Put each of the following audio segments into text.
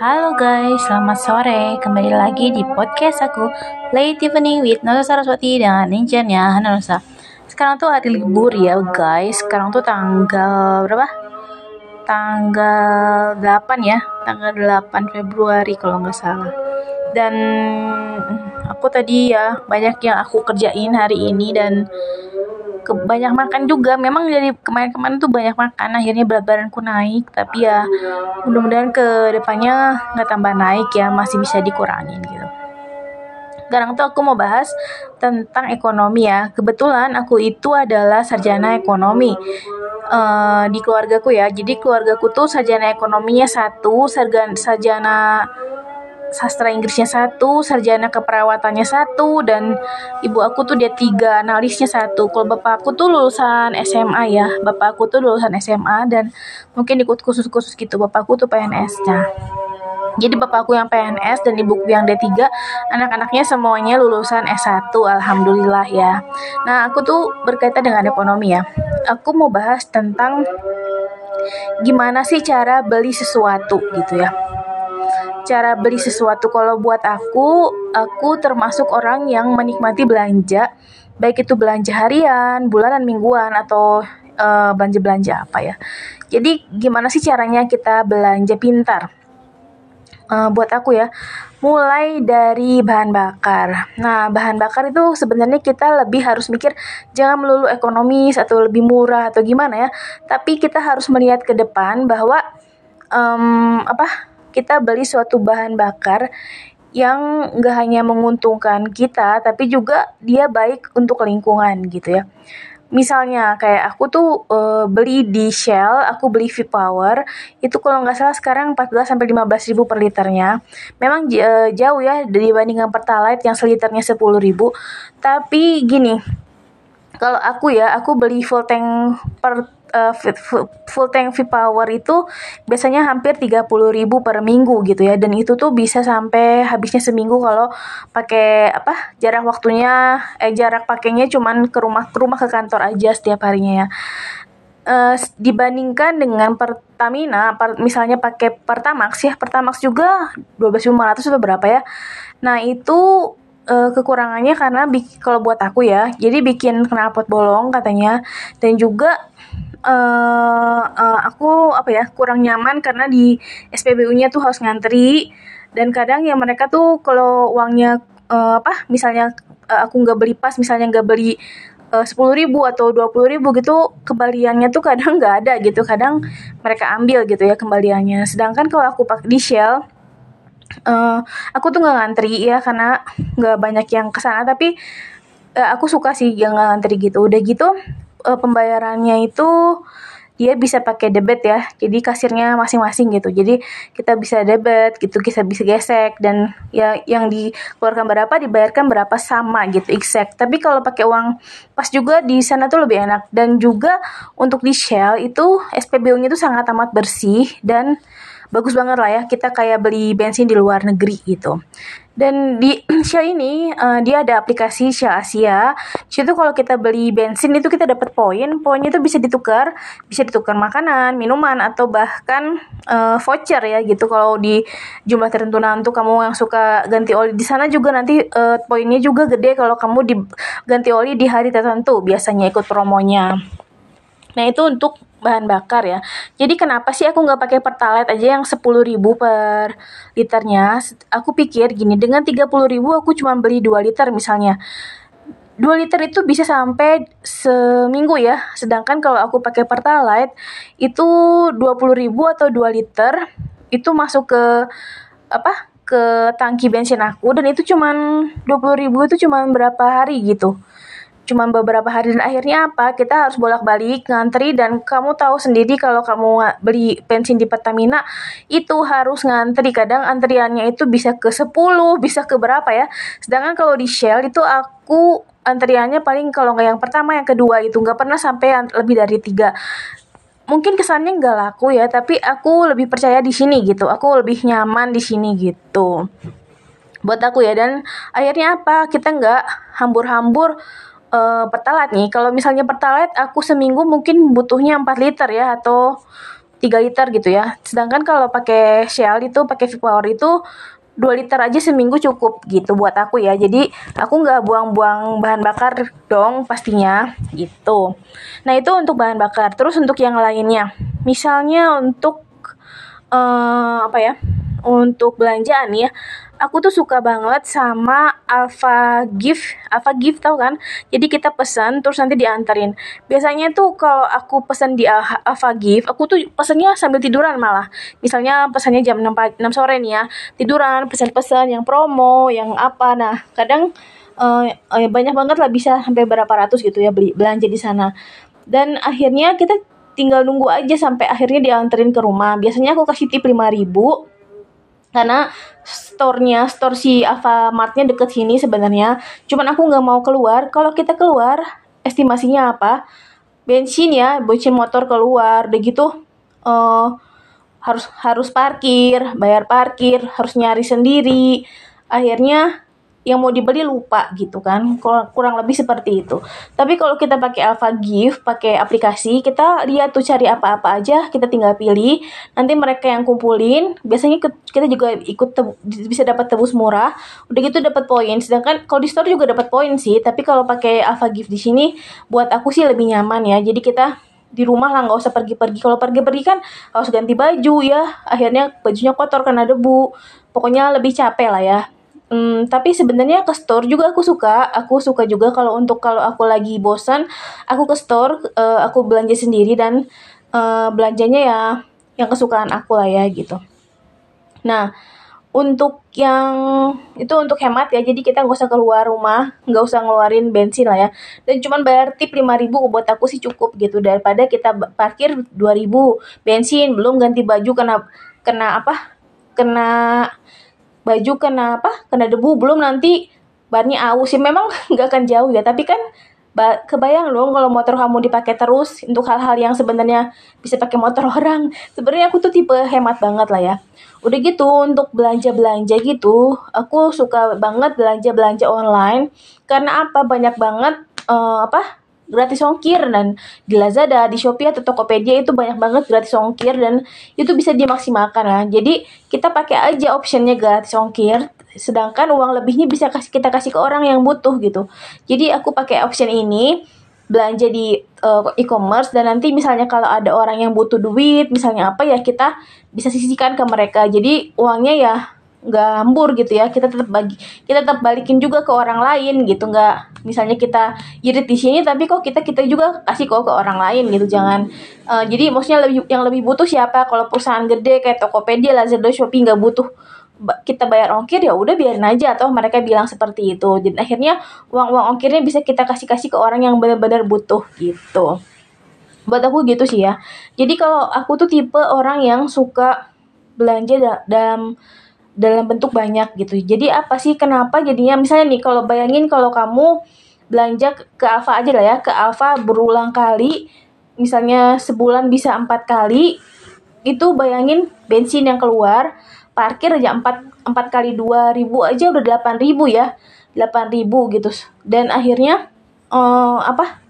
Halo guys, selamat sore. Kembali lagi di podcast aku Late Evening with Nosa Saraswati dengan Ninjanya Hana Nosa. Sekarang tuh hari libur ya guys. Sekarang tuh tanggal berapa? Tanggal 8 ya. Tanggal 8 Februari kalau nggak salah. Dan aku tadi ya banyak yang aku kerjain hari ini dan ke banyak makan juga. Memang dari kemarin-kemarin tuh banyak makan. Akhirnya berat badanku naik. Tapi ya mudah-mudahan ke depannya nggak tambah naik ya. Masih bisa dikurangin gitu. Sekarang tuh aku mau bahas tentang ekonomi ya. Kebetulan aku itu adalah sarjana ekonomi uh, di keluargaku ya. Jadi keluargaku tuh sarjana ekonominya satu, sarjana, sarjana sastra Inggrisnya satu, sarjana keperawatannya satu, dan ibu aku tuh dia tiga, analisnya satu. Kalau bapak aku tuh lulusan SMA ya, bapak aku tuh lulusan SMA dan mungkin ikut khusus-khusus gitu. Bapak aku tuh PNS-nya. Jadi bapakku yang PNS dan ibuku yang D3, anak-anaknya semuanya lulusan S1, alhamdulillah ya. Nah, aku tuh berkaitan dengan ekonomi ya. Aku mau bahas tentang gimana sih cara beli sesuatu gitu ya cara beli sesuatu kalau buat aku aku termasuk orang yang menikmati belanja baik itu belanja harian bulanan mingguan atau uh, belanja belanja apa ya jadi gimana sih caranya kita belanja pintar uh, buat aku ya mulai dari bahan bakar. Nah, bahan bakar itu sebenarnya kita lebih harus mikir jangan melulu ekonomis atau lebih murah atau gimana ya, tapi kita harus melihat ke depan bahwa um, apa kita beli suatu bahan bakar yang gak hanya menguntungkan kita, tapi juga dia baik untuk lingkungan gitu ya. Misalnya kayak aku tuh uh, beli di Shell, aku beli V-Power, itu kalau nggak salah sekarang 14 sampai 15 ribu per liternya. Memang uh, jauh ya dibandingkan Pertalite yang seliternya 10 ribu. Tapi gini, kalau aku ya, aku beli full tank per uh, full tank V-Power itu biasanya hampir 30.000 per minggu gitu ya. Dan itu tuh bisa sampai habisnya seminggu kalau pakai apa jarak waktunya eh jarak pakainya cuman ke rumah ke rumah ke kantor aja setiap harinya ya. Uh, dibandingkan dengan Pertamina, per, misalnya pakai Pertamax ya, Pertamax juga 12.500 atau berapa ya. Nah, itu uh, kekurangannya karena kalau buat aku ya, jadi bikin knalpot bolong katanya. Dan juga uh, uh, aku apa ya kurang nyaman karena di SPBU-nya tuh harus ngantri. Dan kadang ya mereka tuh kalau uangnya uh, apa misalnya uh, aku nggak beli pas misalnya nggak beli sepuluh ribu atau dua puluh ribu gitu kembaliannya tuh kadang nggak ada gitu. Kadang mereka ambil gitu ya kembaliannya. Sedangkan kalau aku pakai di Shell uh, aku tuh nggak ngantri ya karena nggak banyak yang ke sana tapi uh, aku suka sih yang ngantri gitu. Udah gitu uh, pembayarannya itu dia bisa pakai debit ya. Jadi kasirnya masing-masing gitu. Jadi kita bisa debit gitu kita bisa gesek. Dan ya yang dikeluarkan berapa dibayarkan berapa sama gitu exact. Tapi kalau pakai uang pas juga di sana tuh lebih enak. Dan juga untuk di Shell itu SPBU-nya itu sangat amat bersih dan bagus banget lah ya. Kita kayak beli bensin di luar negeri gitu dan di Shell ini uh, dia ada aplikasi Shell Asia. Situ kalau kita beli bensin itu kita dapat poin. Poinnya itu bisa ditukar, bisa ditukar makanan, minuman atau bahkan uh, voucher ya gitu. Kalau di jumlah tertentu nanti kamu yang suka ganti oli di sana juga nanti uh, poinnya juga gede kalau kamu diganti oli di hari tertentu. Biasanya ikut promonya. Nah itu untuk bahan bakar ya. Jadi kenapa sih aku nggak pakai pertalite aja yang 10.000 per liternya? Aku pikir gini, dengan 30.000 aku cuma beli 2 liter misalnya. 2 liter itu bisa sampai seminggu ya. Sedangkan kalau aku pakai pertalite itu 20.000 atau 2 liter itu masuk ke apa? ke tangki bensin aku dan itu cuman 20.000 itu cuman berapa hari gitu cuma beberapa hari dan akhirnya apa? Kita harus bolak-balik ngantri dan kamu tahu sendiri kalau kamu beli bensin di Pertamina itu harus ngantri. Kadang antriannya itu bisa ke 10 bisa ke berapa ya? Sedangkan kalau di Shell itu aku antriannya paling kalau nggak yang pertama yang kedua itu nggak pernah sampai lebih dari tiga. Mungkin kesannya nggak laku ya tapi aku lebih percaya di sini gitu. Aku lebih nyaman di sini gitu. Buat aku ya dan akhirnya apa? Kita nggak hambur-hambur uh, pertalite nih. Kalau misalnya pertalite aku seminggu mungkin butuhnya 4 liter ya atau 3 liter gitu ya. Sedangkan kalau pakai Shell itu pakai V-Power itu 2 liter aja seminggu cukup gitu buat aku ya. Jadi aku nggak buang-buang bahan bakar dong pastinya gitu. Nah itu untuk bahan bakar. Terus untuk yang lainnya. Misalnya untuk uh, apa ya untuk belanjaan ya aku tuh suka banget sama Alpha Gift. Alpha Gift tau kan? Jadi kita pesan terus nanti diantarin biasanya tuh kalau aku pesan di Alpha Gift aku tuh pesannya sambil tiduran malah. Misalnya pesannya jam 6, 6 sore nih ya. Tiduran pesan-pesan yang promo yang apa. Nah kadang uh, uh, banyak banget lah bisa sampai berapa ratus gitu ya beli belanja di sana. Dan akhirnya kita tinggal nunggu aja sampai akhirnya dianterin ke rumah. Biasanya aku kasih tip 5000 karena store-nya store si Alfamartnya deket sini sebenarnya. Cuman aku nggak mau keluar. Kalau kita keluar estimasinya apa? Bensin ya bensin motor keluar. Udah gitu uh, harus harus parkir bayar parkir harus nyari sendiri. Akhirnya yang mau dibeli lupa gitu kan kurang lebih seperti itu. Tapi kalau kita pakai Alpha Gift pakai aplikasi kita lihat tuh cari apa-apa aja kita tinggal pilih. Nanti mereka yang kumpulin biasanya kita juga ikut bisa dapat tebus murah. Udah gitu dapat poin sedangkan kalau di store juga dapat poin sih. Tapi kalau pakai Alpha Gift di sini buat aku sih lebih nyaman ya. Jadi kita di rumah lah nggak usah pergi-pergi. Kalau pergi-pergi kan harus ganti baju ya. Akhirnya bajunya kotor karena debu. Pokoknya lebih capek lah ya Hmm, tapi sebenarnya ke store juga aku suka. Aku suka juga kalau untuk kalau aku lagi bosan, aku ke store, uh, aku belanja sendiri dan uh, belanjanya ya yang kesukaan aku lah ya gitu. Nah, untuk yang itu untuk hemat ya, jadi kita nggak usah keluar rumah, nggak usah ngeluarin bensin lah ya. Dan cuman bayar tip 5000 buat aku sih cukup gitu daripada kita parkir 2000 bensin belum ganti baju kena kena apa? Kena baju kena apa kena debu belum nanti bannya aus. Ya memang nggak akan jauh ya tapi kan kebayang dong kalau motor kamu dipakai terus untuk hal-hal yang sebenarnya bisa pakai motor orang. Sebenarnya aku tuh tipe hemat banget lah ya. Udah gitu untuk belanja belanja gitu aku suka banget belanja belanja online. Karena apa? Banyak banget uh, apa gratis ongkir dan di Lazada, di Shopee atau Tokopedia itu banyak banget gratis ongkir dan itu bisa dimaksimalkan lah. Jadi kita pakai aja optionnya gratis ongkir, sedangkan uang lebihnya bisa kasih kita kasih ke orang yang butuh gitu. Jadi aku pakai option ini belanja di uh, e-commerce dan nanti misalnya kalau ada orang yang butuh duit misalnya apa ya kita bisa sisihkan ke mereka jadi uangnya ya nggak hambur gitu ya kita tetap bagi kita tetap balikin juga ke orang lain gitu. Nggak misalnya kita irit di sini tapi kok kita kita juga kasih kok ke orang lain gitu. Jangan uh, jadi maksudnya lebih yang lebih butuh siapa? Kalau perusahaan gede kayak Tokopedia Lazada Shopee nggak butuh kita bayar ongkir ya udah biarin aja. Atau mereka bilang seperti itu. Dan akhirnya uang uang ongkirnya bisa kita kasih kasih ke orang yang benar-benar butuh gitu. Buat aku gitu sih ya. Jadi kalau aku tuh tipe orang yang suka belanja da dalam dalam bentuk banyak gitu. Jadi apa sih kenapa jadinya misalnya nih kalau bayangin kalau kamu belanja ke Alfa aja lah ya, ke Alfa berulang kali, misalnya sebulan bisa empat kali, itu bayangin bensin yang keluar, parkir aja empat empat kali dua ribu aja udah delapan ribu ya, delapan ribu gitu. Dan akhirnya uh, apa?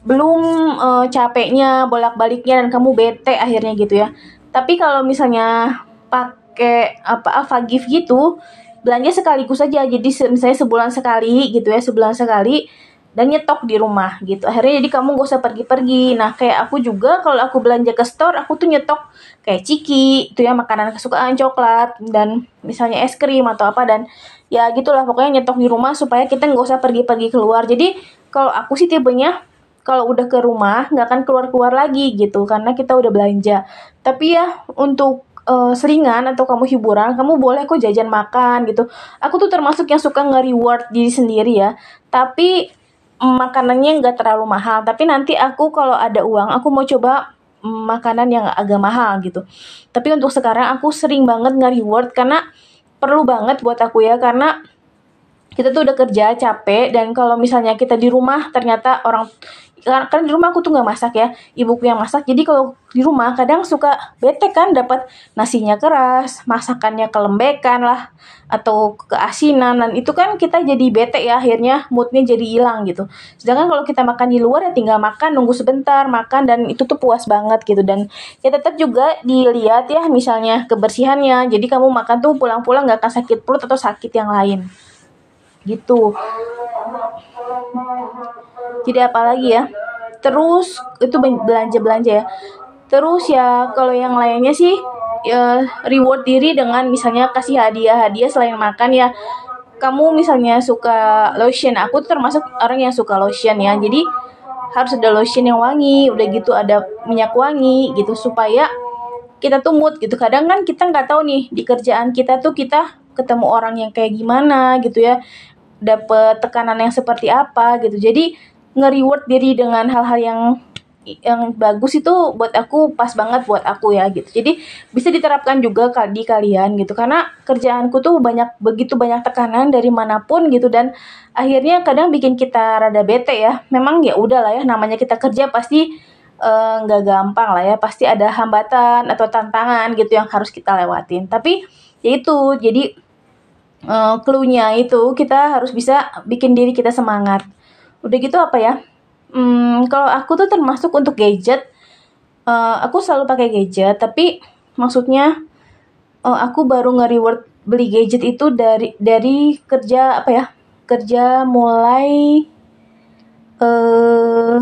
Belum uh, capeknya bolak-baliknya dan kamu bete akhirnya gitu ya. Tapi kalau misalnya pak pakai apa Alpha Gift gitu belanja sekaligus saja jadi misalnya sebulan sekali gitu ya sebulan sekali dan nyetok di rumah gitu. Akhirnya jadi kamu gak usah pergi-pergi. Nah kayak aku juga kalau aku belanja ke store aku tuh nyetok kayak ciki itu ya makanan kesukaan coklat dan misalnya es krim atau apa dan ya gitulah pokoknya nyetok di rumah supaya kita nggak usah pergi-pergi keluar. Jadi kalau aku sih tipenya kalau udah ke rumah nggak akan keluar-keluar lagi gitu karena kita udah belanja. Tapi ya untuk uh, selingan atau kamu hiburan, kamu boleh kok jajan makan gitu. Aku tuh termasuk yang suka nge-reward diri sendiri ya. Tapi makanannya nggak terlalu mahal. Tapi nanti aku kalau ada uang, aku mau coba makanan yang agak mahal gitu. Tapi untuk sekarang aku sering banget nge-reward karena perlu banget buat aku ya karena kita tuh udah kerja capek dan kalau misalnya kita di rumah ternyata orang karena di rumah aku tuh nggak masak ya. Ibuku yang masak. Jadi kalau di rumah kadang suka bete kan dapat nasinya keras masakannya kelembekan lah atau keasinan. Dan itu kan kita jadi bete ya akhirnya moodnya jadi hilang gitu. Sedangkan kalau kita makan di luar ya tinggal makan nunggu sebentar makan dan itu tuh puas banget gitu. Dan ya tetap juga dilihat ya misalnya kebersihannya. Jadi kamu makan tuh pulang-pulang nggak akan sakit perut atau sakit yang lain. Gitu jadi apalagi ya terus itu belanja belanja ya. Terus ya kalau yang lainnya sih ya, reward diri dengan misalnya kasih hadiah hadiah selain makan ya. Kamu misalnya suka lotion aku tuh termasuk orang yang suka lotion ya. Jadi harus ada lotion yang wangi udah gitu ada minyak wangi gitu supaya kita tuh mood gitu. Kadang kan kita nggak tahu nih di kerjaan kita tuh kita ketemu orang yang kayak gimana gitu ya. Dapet tekanan yang seperti apa gitu. Jadi nge-reward diri dengan hal-hal yang yang bagus itu buat aku pas banget buat aku ya gitu. Jadi bisa diterapkan juga di kalian gitu karena kerjaanku tuh banyak begitu banyak tekanan dari mana pun gitu dan akhirnya kadang bikin kita rada bete ya. Memang ya udah lah ya namanya kita kerja pasti eh, nggak uh, gampang lah ya. Pasti ada hambatan atau tantangan gitu yang harus kita lewatin. Tapi ya itu jadi uh, clue-nya itu kita harus bisa bikin diri kita semangat udah gitu apa ya? Hmm, kalau aku tuh termasuk untuk gadget uh, aku selalu pakai gadget tapi maksudnya uh, aku baru nge-reward beli gadget itu dari dari kerja apa ya? Kerja mulai uh,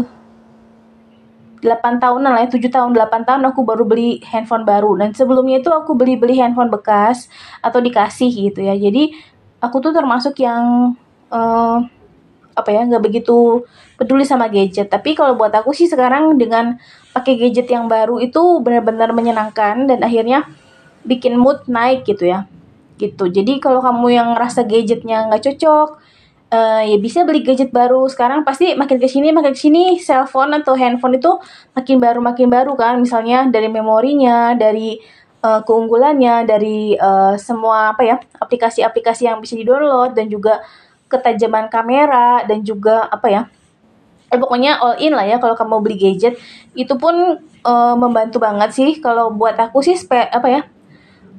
8 tahunan lah ya 7 tahun 8 tahun aku baru beli handphone baru. Dan sebelumnya itu aku beli-beli handphone bekas atau dikasih gitu ya. Jadi aku tuh termasuk yang uh, apa ya nggak begitu peduli sama gadget. Tapi kalau buat aku sih sekarang dengan pakai gadget yang baru itu benar-benar menyenangkan dan akhirnya bikin mood naik gitu ya. Gitu. Jadi kalau kamu yang ngerasa gadgetnya nggak cocok uh, ya bisa beli gadget baru. Sekarang pasti makin ke sini makin ke sini cellphone atau handphone itu makin baru makin baru kan. Misalnya dari memorinya dari uh, keunggulannya dari uh, semua apa ya aplikasi-aplikasi yang bisa di download dan juga ketajaman kamera dan juga apa ya eh pokoknya all in lah ya kalau kamu beli gadget. Itu pun uh, membantu banget sih. Kalau buat aku sih spe, apa ya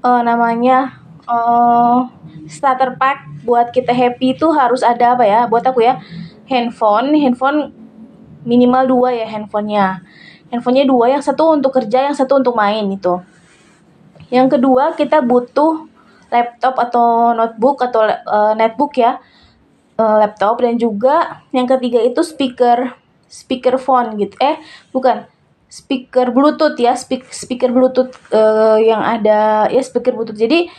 uh, namanya uh, starter pack buat kita happy itu harus ada apa ya buat aku ya handphone. Handphone minimal dua ya handphonenya. Handphonenya dua yang satu untuk kerja yang satu untuk main itu. Yang kedua kita butuh laptop atau notebook atau uh, netbook ya uh, laptop dan juga yang ketiga itu speaker speaker phone gitu. Eh bukan speaker bluetooth ya speak, speaker bluetooth uh, yang ada ya speaker bluetooth. Jadi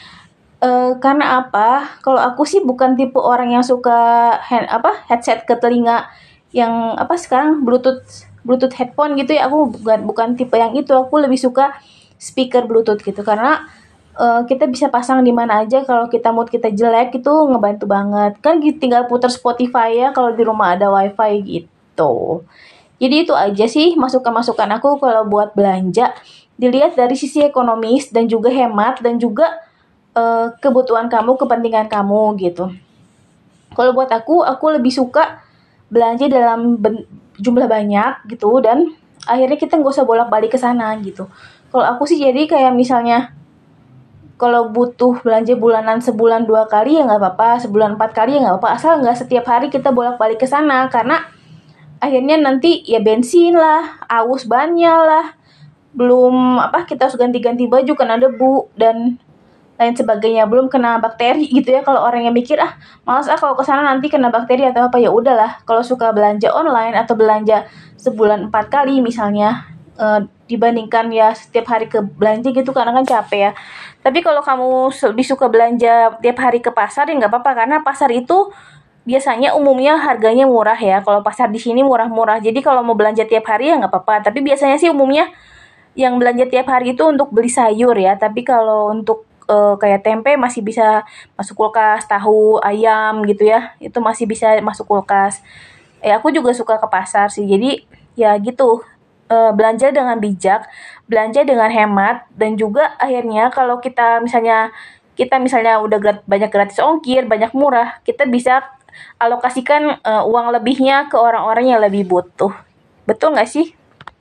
uh, karena apa? Kalau aku sih bukan tipe orang yang suka hand, apa headset ke telinga yang apa sekarang bluetooth bluetooth headphone gitu ya. Aku bukan bukan tipe yang itu. Aku lebih suka speaker bluetooth gitu. Karena uh, kita bisa pasang di mana aja kalau kita mood kita jelek itu ngebantu banget. Kan tinggal putar Spotify ya kalau di rumah ada wifi gitu. Jadi itu aja sih masukan-masukan aku kalau buat belanja. Dilihat dari sisi ekonomis dan juga hemat dan juga uh, kebutuhan kamu kepentingan kamu gitu. Kalau buat aku aku lebih suka belanja dalam jumlah banyak gitu dan akhirnya kita nggak usah bolak-balik ke sana gitu. Kalau aku sih jadi kayak misalnya kalau butuh belanja bulanan sebulan dua kali ya nggak apa-apa sebulan empat kali ya nggak apa-apa. Asal nggak setiap hari kita bolak-balik ke sana karena akhirnya nanti ya bensin lah aus bannya lah. Belum apa kita harus ganti-ganti baju kena debu dan lain sebagainya. Belum kena bakteri gitu ya kalau orang yang mikir ah malas ah kalau ke sana nanti kena bakteri atau apa. Ya udahlah kalau suka belanja online atau belanja sebulan empat kali misalnya uh, dibandingkan ya setiap hari ke belanja gitu karena kan capek ya tapi kalau kamu lebih suka belanja tiap hari ke pasar ya nggak apa-apa karena pasar itu biasanya umumnya harganya murah ya. Kalau pasar di sini murah-murah. Jadi kalau mau belanja tiap hari ya nggak apa-apa. Tapi biasanya sih umumnya yang belanja tiap hari itu untuk beli sayur ya. Tapi kalau untuk uh, kayak tempe masih bisa masuk kulkas, tahu, ayam gitu ya. Itu masih bisa masuk kulkas. Eh aku juga suka ke pasar sih. Jadi ya gitu uh, belanja dengan bijak, belanja dengan hemat dan juga akhirnya kalau kita misalnya kita misalnya udah grat, banyak gratis ongkir, banyak murah, kita bisa alokasikan uh, uang lebihnya ke orang-orang yang lebih butuh. Betul nggak sih